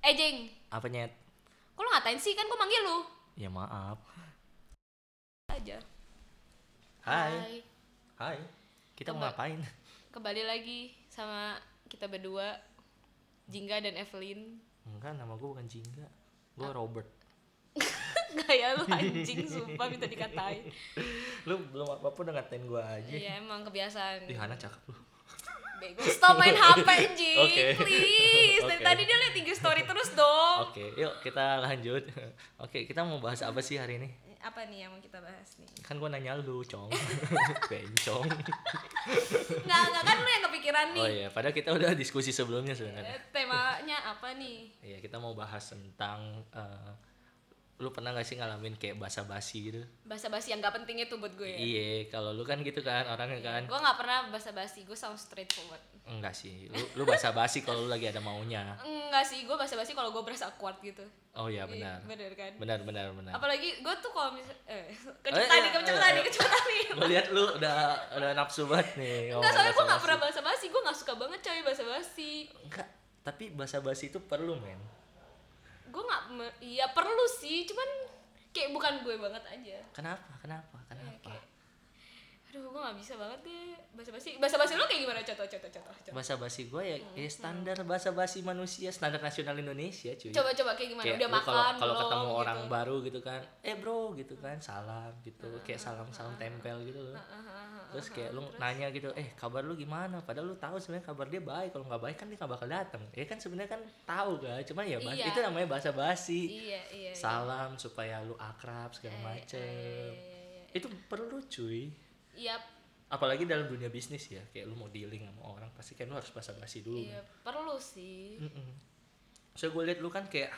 Eh Jeng, Apa nyet? kok lu ngatain sih? Kan gue manggil lu. Ya maaf. Aja. Hai. Hai. Kita mau ngapain? Kembali lagi sama kita berdua, Jingga dan Evelyn. Enggak, nama gue bukan Jingga. Gue Ah. Robert. Gaya lu anjing, sumpah minta dikatain. Lu belum apa-apa udah ngatain gue aja. Iya emang kebiasaan. Ih, Hana cakep lu. Bego. Stop main HP Jing, Oke. please. Dari Oke. tadi dia liat tinggi story terus dong. Oke, yuk kita lanjut. Oke, kita mau bahas apa sih hari ini? Apa nih yang mau kita bahas nih? Kan gue nanya lu, cong. Bencong. Nggak, nggak kan lu yang kepikiran nih. Oh iya, padahal kita udah diskusi sebelumnya sebenarnya. Eh, Temanya apa nih? Iya, kita mau bahas tentang eh, lu pernah gak sih ngalamin kayak basa-basi gitu? Basa-basi yang gak penting itu buat gue ya. Iya, kalau lu kan gitu kan orangnya kan. Gue gak pernah basa-basi, gue sound straightforward. Enggak sih. Lu lu basa-basi kalau lu lagi ada maunya. Enggak sih, gue basa-basi kalau gue berasa awkward gitu. Oh iya Iya, benar. Bener kan? Benar benar benar. Apalagi gue tuh kalau misal eh Eh, kejutan nih, eh, kejutan nih, eh, nih. Gue lihat lu udah udah nafsu banget nih. Enggak, soalnya gue gak pernah basa-basi, gue gak suka banget coy basa-basi. Enggak, tapi basa-basi itu perlu, men. Gue gak, me- iya perlu sih, cuman kayak bukan gue banget aja. Kenapa? Kenapa? Kenapa? Aduh, gue gak bisa banget deh basa-basi. Basa-basi lo kayak gimana? Contoh, contoh, contoh. Coba, Basa-basi gue ya, Hmm, ya standar basa-basi manusia, standar nasional Indonesia, cuy. coba, coba kayak gimana? Kayak Udah makan kalau kalau ketemu orang gitu. baru gitu kan, eh bro gitu kan, salam gitu, kayak salam salam tempel gitu loh. Terus kayak lu nanya gitu, eh kabar lu gimana? Padahal lu tahu sebenarnya kabar dia baik, kalau nggak baik kan dia nggak bakal datang. Ya kan sebenarnya kan tahu kan, cuma ya Iya. itu namanya bahasa basi. Iya, iya. iya. Salam supaya lu akrab segala Eh, macem. eh, iya, iya. Itu perlu cuy. Iya, Apalagi dalam dunia bisnis ya, kayak lu mau dealing sama orang pasti kan lu harus basa basi dulu. iya perlu sih. Mm-mm. So gue liat lu kan kayak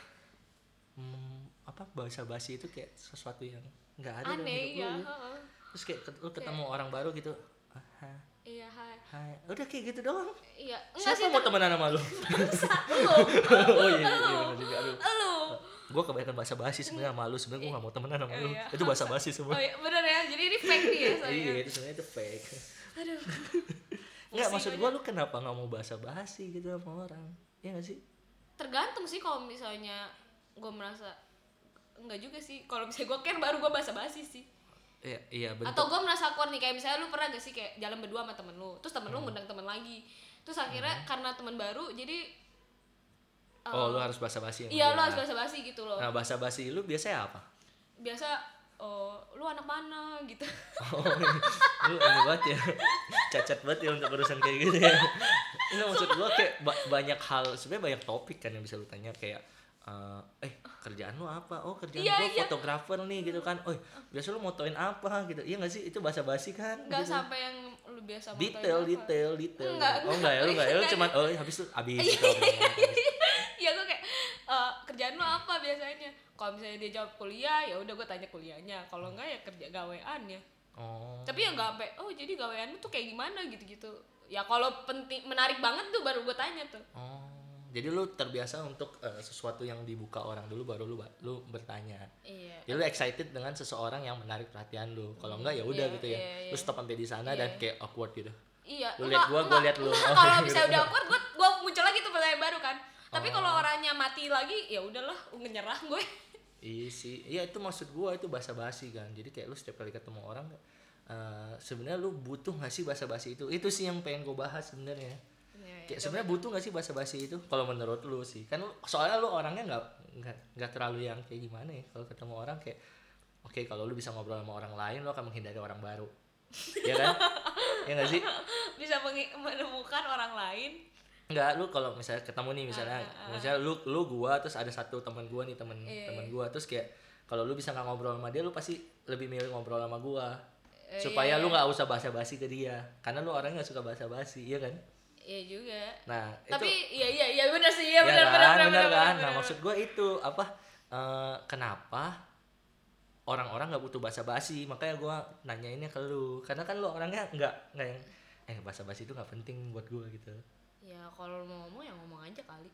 hmm, apa bahasa basi itu kayak sesuatu yang nggak ada dalam Aneh hidup ya. lu. heeh. Terus kayak lu ketemu orang baru gitu, ah, hai, Iya, hai. hai. udah kayak gitu doang. Iya, enggak Siapa sih mau temenan sama lu? lu. oh iya, iya bener juga. Aduh. Lu. Gue kebanyakan bahasa basi sebenarnya sama lu. Sebenarnya gue gak mau temenan sama lu. Iya. Itu bahasa basi semua. Oh iya, bener ya. Jadi ini fake nih ya saya. Iya, itu sebenarnya itu fake. Aduh. Enggak, Pusing maksud gue lu kenapa gak mau bahasa basi gitu sama orang? Iya gak sih? Tergantung sih kalau misalnya gue merasa enggak juga sih. Kalau misalnya gue care baru gue basa-basi sih. Iya, iya bentuk. Atau gue merasa awkward nih kayak misalnya lu pernah gak sih kayak jalan berdua sama temen lu, terus temen Hmm. lu ngundang temen lagi, terus akhirnya karena temen baru jadi Oh, lu harus bahasa basi sama iya lu harus basa-basi gitu loh. Nah, bahasa basi lu biasanya apa? Biasa oh lu anak mana gitu. Oh, lu ini banget ya. Cacat banget ya untuk urusan kayak gitu ya. Ini maksud gua kayak ba- banyak hal, sebenarnya banyak topik kan yang bisa lu tanya kayak eh, eh kerjaan lu apa? Oh kerjaan Iya, gua iya. fotografer nih gitu kan. Oh biasa lu motoin apa gitu. Iya gak sih? Itu bahasa basi kan? Enggak gitu. sampai yang lu biasa detail, apa. detail, detail. Enggak, oh enggak ya, lu enggak ya, lu cuman oh habis itu habis gitu. obrolan. Iya gue kayak eh, kerjaan lu apa biasanya? Kalau misalnya dia jawab kuliah, ya udah gue tanya kuliahnya. Kalau enggak ya kerja gawean ya. Oh. Tapi ya nggak sampai, oh jadi gawean tuh kayak gimana gitu-gitu. Ya kalau penting menarik banget tuh baru gue tanya tuh. Oh. Jadi lu terbiasa untuk eh, sesuatu yang dibuka orang dulu baru lu lu bertanya. Iya. Jadi lu excited dengan seseorang yang menarik perhatian lu. Kalau enggak ya udah Iya, gitu ya. iya, iya. Lu stop sampai di sana Iya. dan kayak awkward gitu. Iya. Lu liat gua, gua liat lu. Oh, kalau gitu. misalnya udah awkward, gua muncul lagi tuh pertanyaan baru kan. Tapi Oh. kalau orangnya mati lagi, ya udahlah, nyerah gue. Iya sih. Iya itu maksud gua itu basa-basi kan. Jadi kayak lu setiap kali ketemu orang eh, sebenarnya lu butuh gak sih basa-basi itu? Itu sih yang pengen gua bahas sebenarnya. Iya, Kayak sebenarnya butuh gak sih basa-basi itu? Kalau menurut lu sih. Kan lu- soalnya lu orangnya nggak nggak nggak terlalu yang kayak gimana ya kalau ketemu orang kayak oke kalau lu bisa ngobrol sama orang lain lu akan menghindari orang baru. ya kan? ya gak sih? Bisa menemukan orang lain. Enggak, lu kalau misalnya ketemu nih misalnya Ah, misalnya lu lu gua terus ada satu teman gua nih temen Iya, temen gua terus kayak kalau lu bisa nggak ngobrol sama dia lu pasti lebih milih ngobrol sama gua. Eh, supaya iya, lu nggak usah basa-basi ke dia karena lu orangnya nggak suka basa-basi iya kan? Iya juga. nah Tapi itu iya iya iya benar sih, iya ya benar kan, benar benar. benar benar, kan? benar, nah maksud gua itu apa eh, kenapa orang-orang nggak butuh basa-basi? Makanya gua nanyainnya ke lu. Karena kan lu orangnya nggak nggak yang eh basa-basi itu nggak penting buat gua gitu Ya kalau mau ngomong ya ngomong aja kali.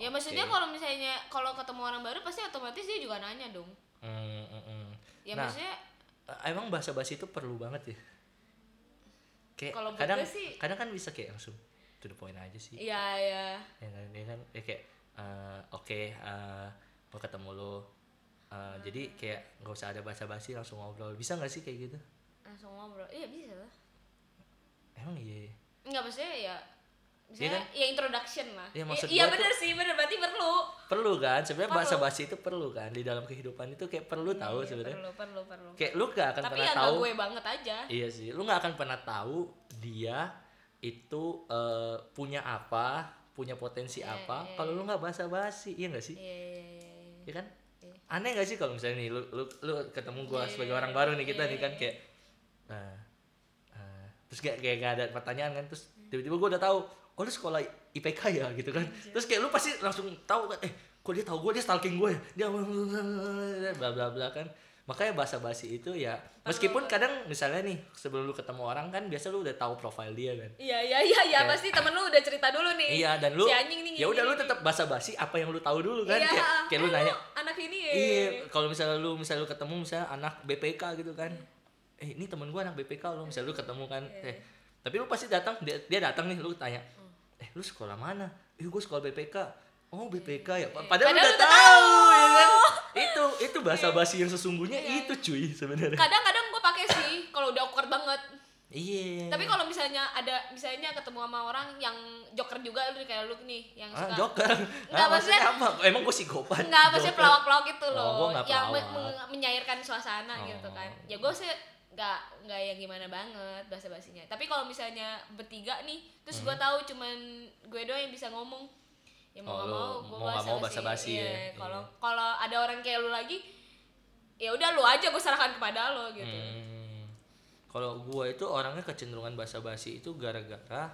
Ya maksudnya kalau misalnya kalau ketemu orang baru pasti otomatis dia juga nanya dong. Hmm, hmm, hmm. Ya Nah, maksudnya Eh, emang bahasa basi itu perlu banget ya? Kayak Kalau buat kadang sih- kadang kan bisa kayak langsung to the point aja sih. Iya iya. ya kan ya kan? Ya kayak eh, oke eh gue ketemu lu Eh, jadi kayak nggak usah ada basa-basi langsung ngobrol. Bisa nggak sih kayak gitu? Langsung ngobrol. Iya bisa lah. Emang iya? Enggak maksudnya ya misalnya kan? ya introduction lah. Iya, maksud iya gua tuh- bener sih bener. Berarti perlu. Perlu kan? Sebenarnya Perlu. basa-basi itu perlu kan? Di dalam kehidupan itu kayak perlu tahu Iya, sebenarnya. perlu perlu perlu. Kayak lu gak akan tapi pernah ya tahu. nggak gue banget aja. Iya sih. Lu nggak akan pernah tahu dia itu eh, punya apa punya potensi Iya, apa iya, kalau lu nggak basa-basi iya nggak sih? Iya iya iya, iya. Iya kan? Iya. aneh gak sih kalau misalnya nih lu lu lu ketemu gua Iya, sebagai iya, orang baru nih kita iya, nih kan iya. kayak eh, terus kayak kayak gak ada pertanyaan kan terus tiba-tiba gua udah tahu oh lu sekolah IPK ya? gitu kan. Terus kayak lu pasti langsung tahu kan eh kok dia tahu gua? Dia stalking gue dia bla bla bla kan. Makanya bahasa basi itu ya meskipun kadang misalnya nih sebelum lu ketemu orang kan biasa lu udah tahu profil dia kan. Iya iya iya iya Kayak- pasti temen lu udah cerita dulu nih. Iya dan lu si anjing nih ya udah lu tetap basa basi apa yang lu tahu dulu kan. Iya kayak kayak lu eh, nanya anak ini ya. Iya, kalau misalnya lu misalnya lu ketemu misalnya anak BPK gitu kan. Eh, ini temen gua anak BPK lo, misalnya lu ketemu kan. Iya. Eh, tapi lu pasti datang dia, dia datang nih lu tanya. Eh, lu sekolah mana? Eh, gua sekolah BPK. Oh, BPK ya. Padahal, Iya. Padahal lu udah udah tahu ya kan. Itu itu bahasa basi yang sesungguhnya Iya. itu cuy sebenarnya. kadang-kadang gue pakai sih kalau udah awkward banget Iya. tapi kalau misalnya ada misalnya ketemu sama orang yang joker juga lu kayak lu nih yang ah, suka joker. Nggak, Ah, maksudnya maksudnya- apa? Emang gua psikopat. Enggak, maksudnya Joker. pelawak-pelawak itu Oh, loh gua nggak yang me- pelawak. meng- menyairkan suasana Oh. gitu kan ya gue sih nggak nggak yang gimana banget bahasa basinya tapi kalau misalnya bertiga nih terus gue tahu cuman gue doang yang bisa ngomong ya mau Hmm. Oh, mau gue mau nggak mau basa-basi ya? Iya, Iya. kalau kalau ada orang kayak lu lagi ya udah lu aja gue serahkan kepada lo gitu Hmm. Kalau gua itu orangnya kecenderungan basa-basi itu gara-gara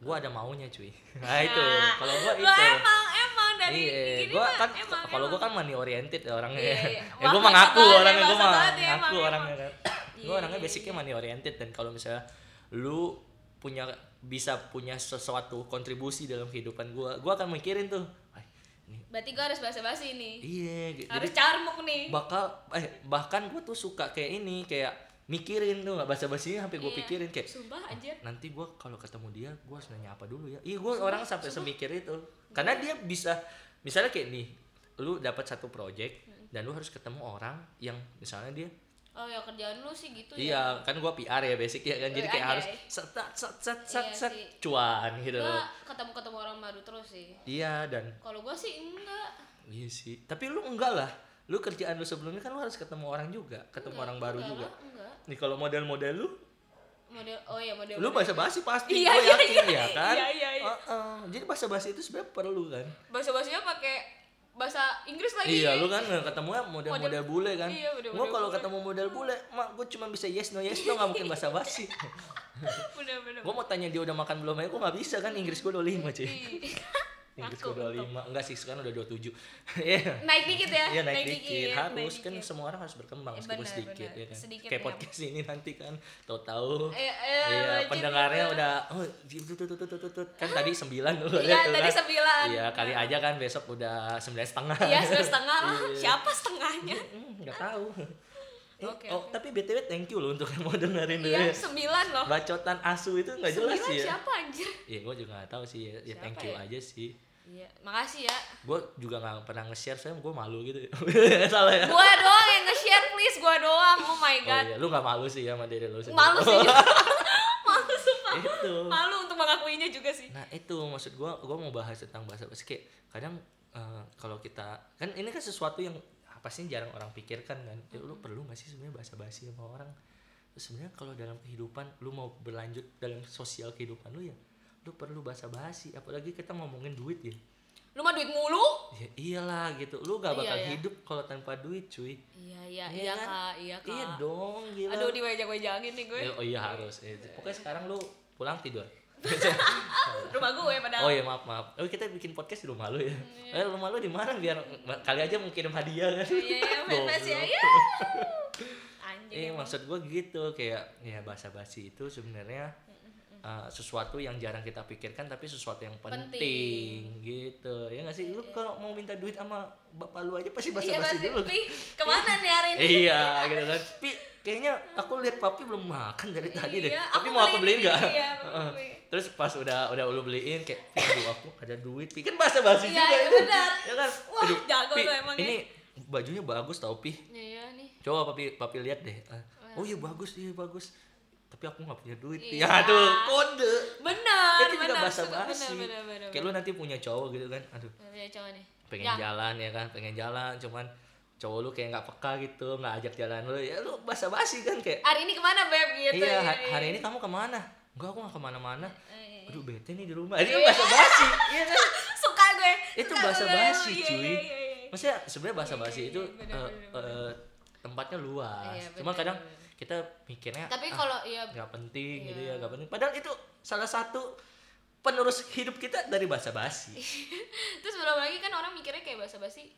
gua ada maunya cuy. Nah itu. Kalau gua Lu itu. emang emang dari Iya, mah, kan kalau emang. kan money oriented ya orangnya. Iya, iya. ya gua Wah, mah ngaku mantap banget, orangnya, mah banget ya, orangnya kan. Iya, Gua orangnya basicnya money oriented dan kalau misalnya lu punya bisa punya sesuatu kontribusi dalam kehidupan gua, gua akan mikirin tuh. "Ay, ini berarti gue harus bahasa basi nih. Iya, harus jadi carmuk nih. bakal eh bahkan gue tuh suka kayak ini kayak mikirin tuh nggak bahasa basinya sampai gue Iya. pikirin kayak sumpah anjir. nanti gue kalau ketemu dia gue harus nanya apa dulu ya. Iya gue orang sampai semikir itu. Karena dia bisa misalnya kayak nih lu dapat satu project dan lu harus ketemu orang yang misalnya dia oh ya kerjaan lu sih gitu ya. iya kan gue PR ya basic ya kan. Jadi Eh, kayak harus anjay. set set set set set, Iya set, sih. cuan gitu. Gue ketemu ketemu orang baru terus sih. Iya dan kalau gue sih enggak. Iya sih. Tapi lu enggak lah. Lu kerjaan lu sebelumnya kan lu harus ketemu orang juga ketemu orang baru enggak juga. Enggak. Nih kalau model-model lu? Model oh ya model lu bahasa basi pasti Iya, gue iya, yakin iya, ya kan? Iya, iya, iya. Heeh. jadi bahasa basi itu sebenarnya perlu kan? Bahasa basinya pakai bahasa Inggris lagi iya lu kan ketemu model-model bule kan? Iya, gua kalau ketemu model bule mak gue cuma bisa yes no yes no nggak mungkin bahasa basi bener bener gue mau tanya dia udah makan belum aja gue nggak bisa kan Inggris gue 25 cuy. Ih. Inggris gue 25 enggak sih sekarang udah 27 iya naik dikit ya Iya naik, dikit, harus naik kan dikit. semua orang harus berkembang Eh, meskipun benar, sedikit benar. ya kan. Sedikit Kayak ya. podcast ini nanti kan tahu-tahu Eh, eh, iya wajib pendengarnya udah oh tuh tuh tuh tuh tuh kan tadi 9 tuh Iya, tuh tadi kan. sembilan. Iya kali aja kan besok udah sembilan setengah. iya sembilan setengah lah Iya. siapa setengahnya Hmm, nggak tahu. Eh, Oke, oh oke. tapi btw thank you loh untuk yang mau dengerin dulu iya ya. sembilan loh Bacotan asu itu nggak jelas sih ya. siapa anjir Iya gue juga nggak tahu sih ya, ya thank you ya? aja sih. Iya makasih ya Gue juga nggak pernah nge-share soalnya gue malu gitu. Salah ya. gua doang yang nge-share please gua doang oh my Oh god iya, lu gak malu sih ya sama diri lu sendiri. malu sih malu sumpah itu. malu untuk mengakuinya juga sih Nah itu maksud gua, gua mau bahas tentang bahasa basi kayak kadang eh, kalau kita kan ini kan sesuatu yang pasti jarang orang pikirkan kan. Ya, lu perlu gak sih sebenarnya bahasa basi sama orang? Sebenarnya kalau dalam kehidupan lu mau berlanjut dalam sosial kehidupan lu ya, lu perlu bahasa basi. Apalagi kita ngomongin duit ya. lu mah duit mulu Ya iyalah gitu. Lu gak Iya, bakal iya. hidup kalau tanpa duit, cuy. iya iya Iya iya kan? kak iya kak Iya dong, gila. aduh diwejak-wejangin nih gue Ya, oh iya harus. Eh, pokoknya sekarang lu pulang tidur. rumah gue padahal Oh iya maaf maaf. Oh kita bikin podcast di rumah lu ya. Eh rumah lu di mana biar kali aja mau kirim hadiah kan. iya iya fans ya iya anjing Eh maksud gua gitu kayak ya bahasa basi itu sebenarnya uh, sesuatu yang jarang kita pikirkan tapi sesuatu yang penting, Penting. gitu. Ya nggak sih? Lu kalau mau minta duit sama bapak lu aja pasti iya basi pasti. dulu. Ke mana nih hari ini? Iya gitu kan. Tapi kayaknya aku lihat papi belum makan dari tadi deh. Iya, tapi mau aku beliin nggak? iya, terus pas udah udah lu beliin kayak aduh aku ada duit Pi. Kan bahasa basi Iya, juga iya, itu. benar. ya kan? Wah, jago Pi, emang ya. ini bajunya bagus tau pi. Iya nih. Coba papi papi lihat deh. Ah, oh iya bagus iya bagus tapi aku nggak punya duit. Iya. ya tuh kode. Benar itu juga bahasa basi. kayak lu nanti punya cowok gitu kan aduh. Ya cowok nih. Pengen Ya. jalan ya kan? Pengen jalan cuman cowok lu kayak nggak peka gitu nggak ajak jalan lu. Ya lu basa basi kan kayak. Hari ini ke mana beb? Gitu iya ya, ha- iya. hari ini kamu ke mana? Enggak aku nggak ke mana-mana. Eh, aduh bete nih di rumah. Itu kan bahasa basi iya kan? Suka gue itu gue. basi Iya, cuy. iya, iya, iya. maksudnya sebenarnya bahasa basi Iya, itu iya, eh, eh, tempatnya luas. Iya, cuma kadang. Kita mikirnya tapi ah, kalau ya nggak penting gitu Iya. ya nggak penting. Padahal itu salah satu penerus hidup kita dari bahasa basi terus belum lagi kan orang mikirnya kayak bahasa basi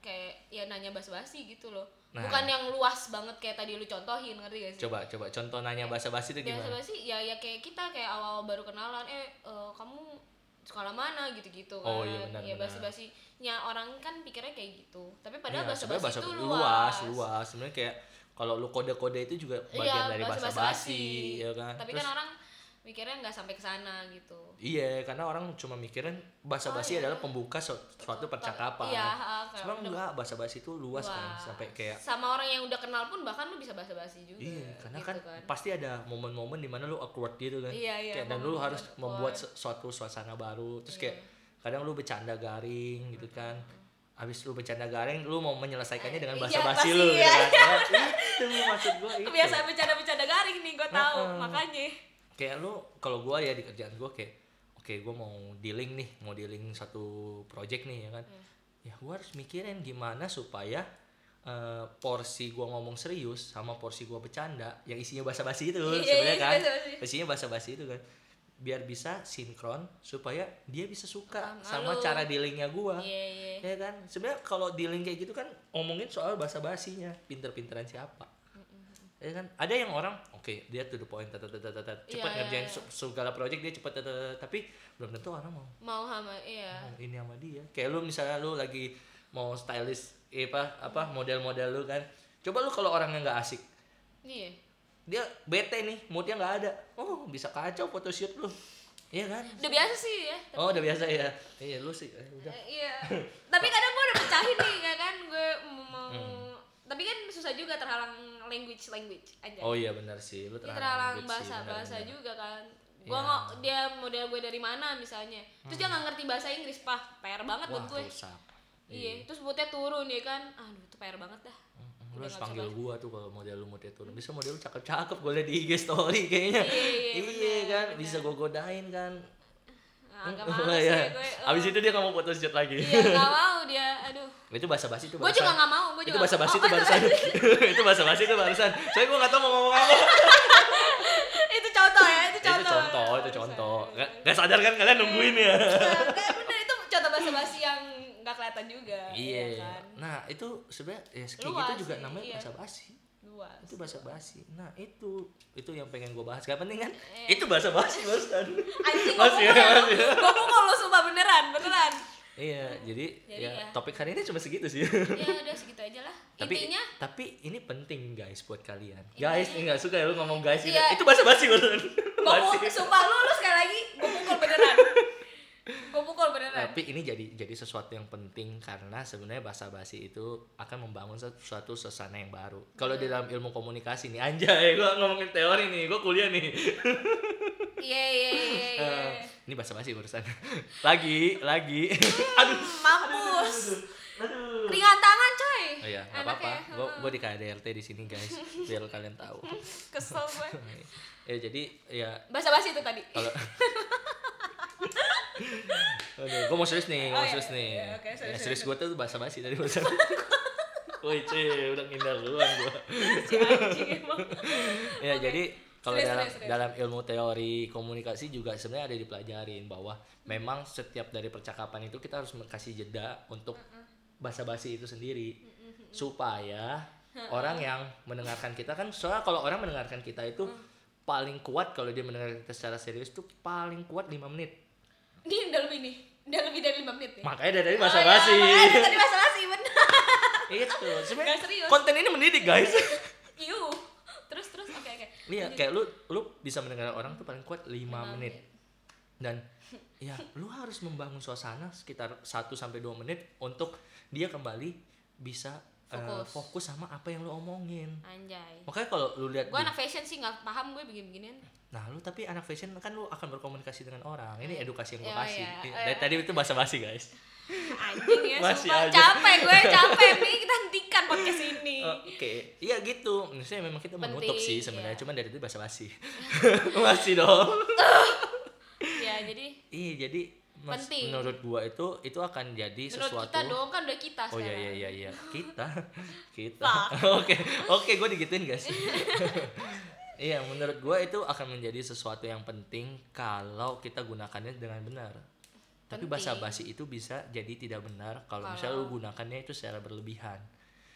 kayak ya nanya bahasa basi gitu loh. Nah. bukan yang luas banget kayak tadi lu contohin ngerti gak sih? Coba coba contoh nanya bahasa basi itu bahasa gimana? basi ya ya kayak kita kayak awal baru kenalan eh eh, kamu sekolah mana? gitu-gitu kan. Oh, iya, benar, ya bahasa basinya orang kan pikirnya kayak gitu. Tapi padahal Iya, bahasa basi itu luas. luas luas. Sebenarnya kayak kalau lu kode-kode itu juga Iya, bagian dari bahasa bahasa-basi. basi ya kan tapi Terus- kan orang mikirnya nggak sampai ke sana gitu Iya, karena orang cuma mikirin bahasa basi Oh, iya. adalah pembuka su- suatu percakapan. iya kayak Cuma enggak, bahasa basi itu luas, kan, luas. sampai kayak sama orang yang udah kenal pun bahkan lu bisa bahasa basi juga Iya, karena gitu kan, pasti ada momen-momen di mana lu awkward gitu kan. Iya, iya, Kayak, dan lu harus awkward. Iya. membuat su- suatu suasana baru. Terus kayak kadang lu bercanda garing gitu kan. Habis lu bercanda garing, lu mau menyelesaikannya dengan Iya, bahasa basi pasti, lu gitu iya. kan. Ya, itu maksud gua itu. kebiasaan bercanda-bercanda garing nih gue tahu Heeh. makanya kayak lu kalau gua ya di kerjaan gua kayak oke gua mau dealing nih mau dealing satu project nih ya kan ya gua harus mikirin gimana supaya eh, porsi gua ngomong serius sama porsi gua bercanda yang isinya basa-basi itu Iya, sebenarnya iya, kan isinya basa-basi itu kan biar bisa sinkron supaya dia bisa suka Sama sama cara dealingnya gua. Iya iya. Ya kan? Sebenarnya kalau dealing kayak gitu kan ngomongin soal bahasa basinya pinter-pinteran siapa? Ya kan? Ada yang orang oke dia to the point tet, tet, tet, Iya, cepet iya, ngerjain iya. se- segala project dia tet, tet, tapi belum tentu orang mau. Mau sama iya. Mau ini sama dia. Kayak lu misalnya lu lagi mau stylist eh, apa apa model-model lu kan. Coba lu kalau orangnya nggak asik. Iya dia bete nih moodnya nggak ada. Oh bisa kacau photoshoot lu. Iya kan? Udah biasa sih ya. Oh udah biasa ya. Iya lu sih. Eh, udah. Eh, iya. Tapi kadang gue udah pecahin nih ya kan? Gue mau Hmm. tapi kan susah juga terhalang language language aja. Oh iya benar sih. Lu terhalang terhalang language sih, bahasa bahasa benar. juga kan. Iya. Hmm. nggak dia model gue dari mana misalnya. Terus dia nggak ngerti bahasa Inggris pah. PR banget wah buat gue rusak iya. terus moodnya turun ya kan? Aduh itu PR banget dah. Hmm, lu harus panggil bisa gua tuh kalau model lu model turun. Bisa model lu cakep-cakep gue liat di IG story kayaknya. Iya, iya, iya benar, kan? bisa gue godain kan. Agak Oh, males iya. ya gue eh, abis itu dia nggak mau photoshoot lagi. Iya nggak mau dia aduh. Itu bahasa basi itu gue juga nggak mau gue itu juga bahasa nggak basi itu barusan. Itu bahasa basi itu barusan. Saya gue nggak tahu mau ngomong apa. Itu contoh ya itu itu contoh. contoh itu contoh. nggak nggak sadar kan kalian nungguin ya? Kayak bener itu contoh bahasa basi yang nggak kelihatan juga iya. kan? Nah itu sebenarnya ya kayak gitu juga namanya iya. bahasa basi. Luas. Itu bahasa basi. Nah itu itu yang pengen gue bahas. Gak penting kan? Iya. itu bahasa basi barusan anjing Masih ya, masih. Gue pukul lu sumpah beneran beneran. Iya jadi, Jadi ya, ya. topik hari ini cuma segitu sih. Ya udah segitu aja lah. Tapi intinya tapi ini penting guys buat kalian. Guys ini nggak suka ya lu ngomong guys ini Iya. itu bahasa basi barusan Basi. pukul sumpah lu lu sekali lagi gue pukul beneran tapi ini jadi jadi sesuatu yang penting karena sebenarnya bahasa basi itu akan membangun suatu- suasana yang baru. Kalau di dalam ilmu komunikasi nih anjay gua ngomongin teori nih gua kuliah nih. Iya iya iya iya Eh, ini bahasa basi barusan. Lagi lagi. Aduh. Mampus. Aduh ringan tangan coy. Oh iya nggak apa-apa. ya, gua heeh. gua di KDRT di sini guys biar kalian tahu. Kesel gue ya jadi ya. Bahasa basi itu tadi. Kalau Aduh, gue mau serius nih, Oh, mau iya, serius nih. iya, oke, serius, ya, serius gue tuh bahasa basi tadi barusan. Woi, cuy, udah ngindar duluan gue. ya, jadi kalau dalam serius, dalam ilmu teori komunikasi juga sebenarnya ada dipelajarin bahwa memang setiap dari percakapan itu kita harus kasih jeda untuk bahasa basi itu sendiri. Supaya orang yang mendengarkan kita kan soalnya kalau orang mendengarkan kita itu paling kuat kalau dia mendengarkan kita secara serius tuh paling kuat 5 menit. Ini udah lebih nih udah lebih dari 5 menit nih makanya dari bahasa Oh, basi makanya tadi bahasa basi bener. Itu sebenarnya konten ini mendidik guys. Iu. terus terus oke oke. Iya kayak lu lu bisa mendengar orang tuh paling kuat 5 Lima menit. dan ya lu harus membangun suasana sekitar 1 sampai 2 menit untuk dia kembali bisa eh, Fokus. fokus sama apa yang lu omongin Anjay. makanya kalau lu lihat di- anak fashion sih nggak paham gue begini-beginian. Nah, lu tapi anak fashion kan lu akan berkomunikasi dengan orang. Ini edukasi yang gue Oh, kasih. iya. Dari tadi itu bahasa basi, guys. Anjing ya, Masih sumpah. aja. Capek gue, capek nih kita hentikan podcast ini. Oh, Oke, iya gitu. Maksudnya memang kita menutup Penting, sih sebenarnya, iya. cuman dari itu bahasa basi. Masih dong. Ya, jadi Iya, jadi mas, Penting. menurut gua itu itu akan jadi menurut sesuatu kita dong kan udah kita Oh iya iya iya iya. Kita. Kita. Oke. Oke, gue digituin, guys. Iya, menurut gua itu akan menjadi sesuatu yang penting kalau kita gunakannya dengan benar. Tapi Penting. bahasa basi itu bisa jadi tidak benar kalau misalnya lu gunakannya itu secara berlebihan.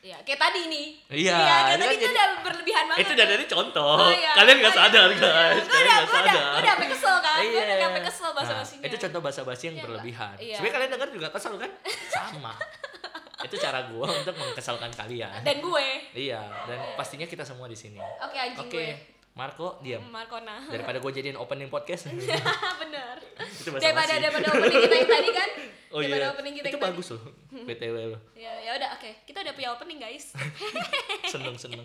Iya, kayak tadi nih. Iya, kayak itu tadi kan itu jadi- udah berlebihan banget. itu udah dari contoh. Oh, iya. Kalian nggak iya. sadar, guys. Gue Kalian udah, nggak gue udah, sadar. gue udah sampai kesel kan. Gue udah Iya. sampai kesel bahasa Nah, itu contoh bahasa basi yang Iya, berlebihan. iya. Sebenarnya kalian dengar juga kesel kan? Sama. itu cara gua untuk mengkesalkan kalian. Dan gue. Iya, dan pastinya kita semua di sini. Oke, anjing Oke, gue. Marco diam. Markona. Daripada gue jadiin opening podcast. Bener. itu Daripada daripada opening kita yang tadi kan. Oh daripada iya. opening kita Itu yang tadi. bagus loh. BTW lo. Ya, ya udah oke. Kita udah punya opening, guys. Seneng seneng.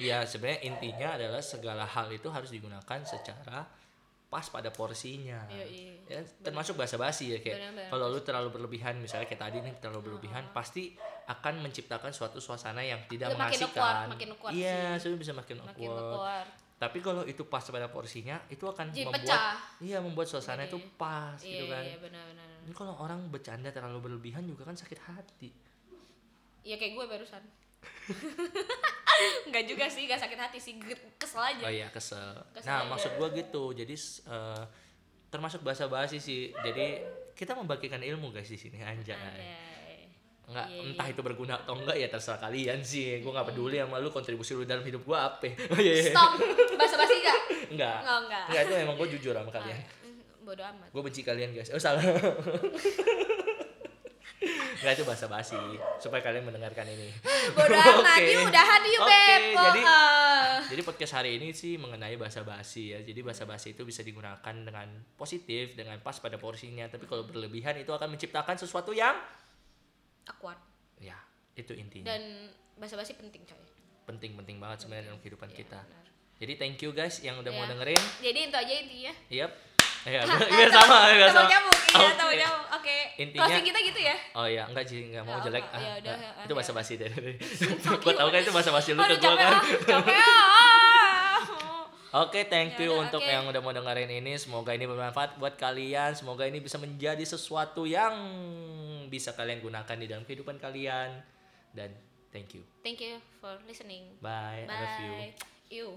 Iya, sebenarnya intinya adalah segala hal itu harus digunakan secara pas pada porsinya. Iya, iya. Ya, termasuk bahasa basi ya kayak kalau lu terlalu berlebihan misalnya kayak tadi nih terlalu berlebihan pasti akan menciptakan suatu suasana yang tidak makin mengasihkan. awkward, makin Iya, sudah bisa makin, Makin awkward. Tapi kalau itu pas pada porsinya, itu akan Jadi membuat pecah. iya membuat suasana Iya. itu pas Iya, gitu kan. iya, benar-benar. Ini kalau orang bercanda terlalu berlebihan juga kan sakit hati. Iya kayak gue barusan. Enggak juga sih, gak sakit hati sih, kesel aja. Oh iya kesel. Kesel nah aja. maksud gua gitu. Jadi eh, termasuk bahasa basi sih. Jadi kita membagikan ilmu guys di sini anjay. Anjay. Nggak Iya, entah iya. itu berguna atau enggak ya terserah kalian sih. Gua nggak peduli sama lu kontribusi lu dalam hidup gua apa. Iya. iya. Stop. Bahasa basi enggak? Enggak. Oh, enggak. Enggak itu emang gua jujur sama kalian. Bodoh amat. Gue benci kalian guys. Oh salah. Enggak itu bahasa basi supaya kalian mendengarkan ini. Bodoh amat. Oke. Yuk udahan yuk, Oke, Beb. Jadi- eh. Jadi podcast hari ini sih mengenai bahasa basi ya. Jadi bahasa basi itu bisa digunakan dengan positif, dengan pas pada porsinya. Tapi kalau berlebihan itu akan menciptakan sesuatu yang awkward. ya itu intinya. Dan bahasa basi penting, coy. Penting-penting banget sebenarnya dalam kehidupan Iya, kita. benar. Jadi thank you guys yang udah mau Iya. dengerin. Jadi itu aja intinya. Yap. Ya, biar sama, biar sama. Nyambung, iya, Oke. tambah nyambung. Oke. Intinya- Closing kita gitu ya. Oh iya, enggak sih, enggak mau Ya, jelek. ya Ah, udah, ah, ah, itu bahasa ya. basi deh. gua tahu kan itu bahasa basi lu ke capek kan. Oke, thank Ya you udah, untuk oke. yang udah mau dengerin ini. Semoga ini bermanfaat buat kalian. Semoga ini bisa menjadi sesuatu yang bisa kalian gunakan di dalam kehidupan kalian. Dan thank you. Thank you for listening. Bye. I love you. Bye. You.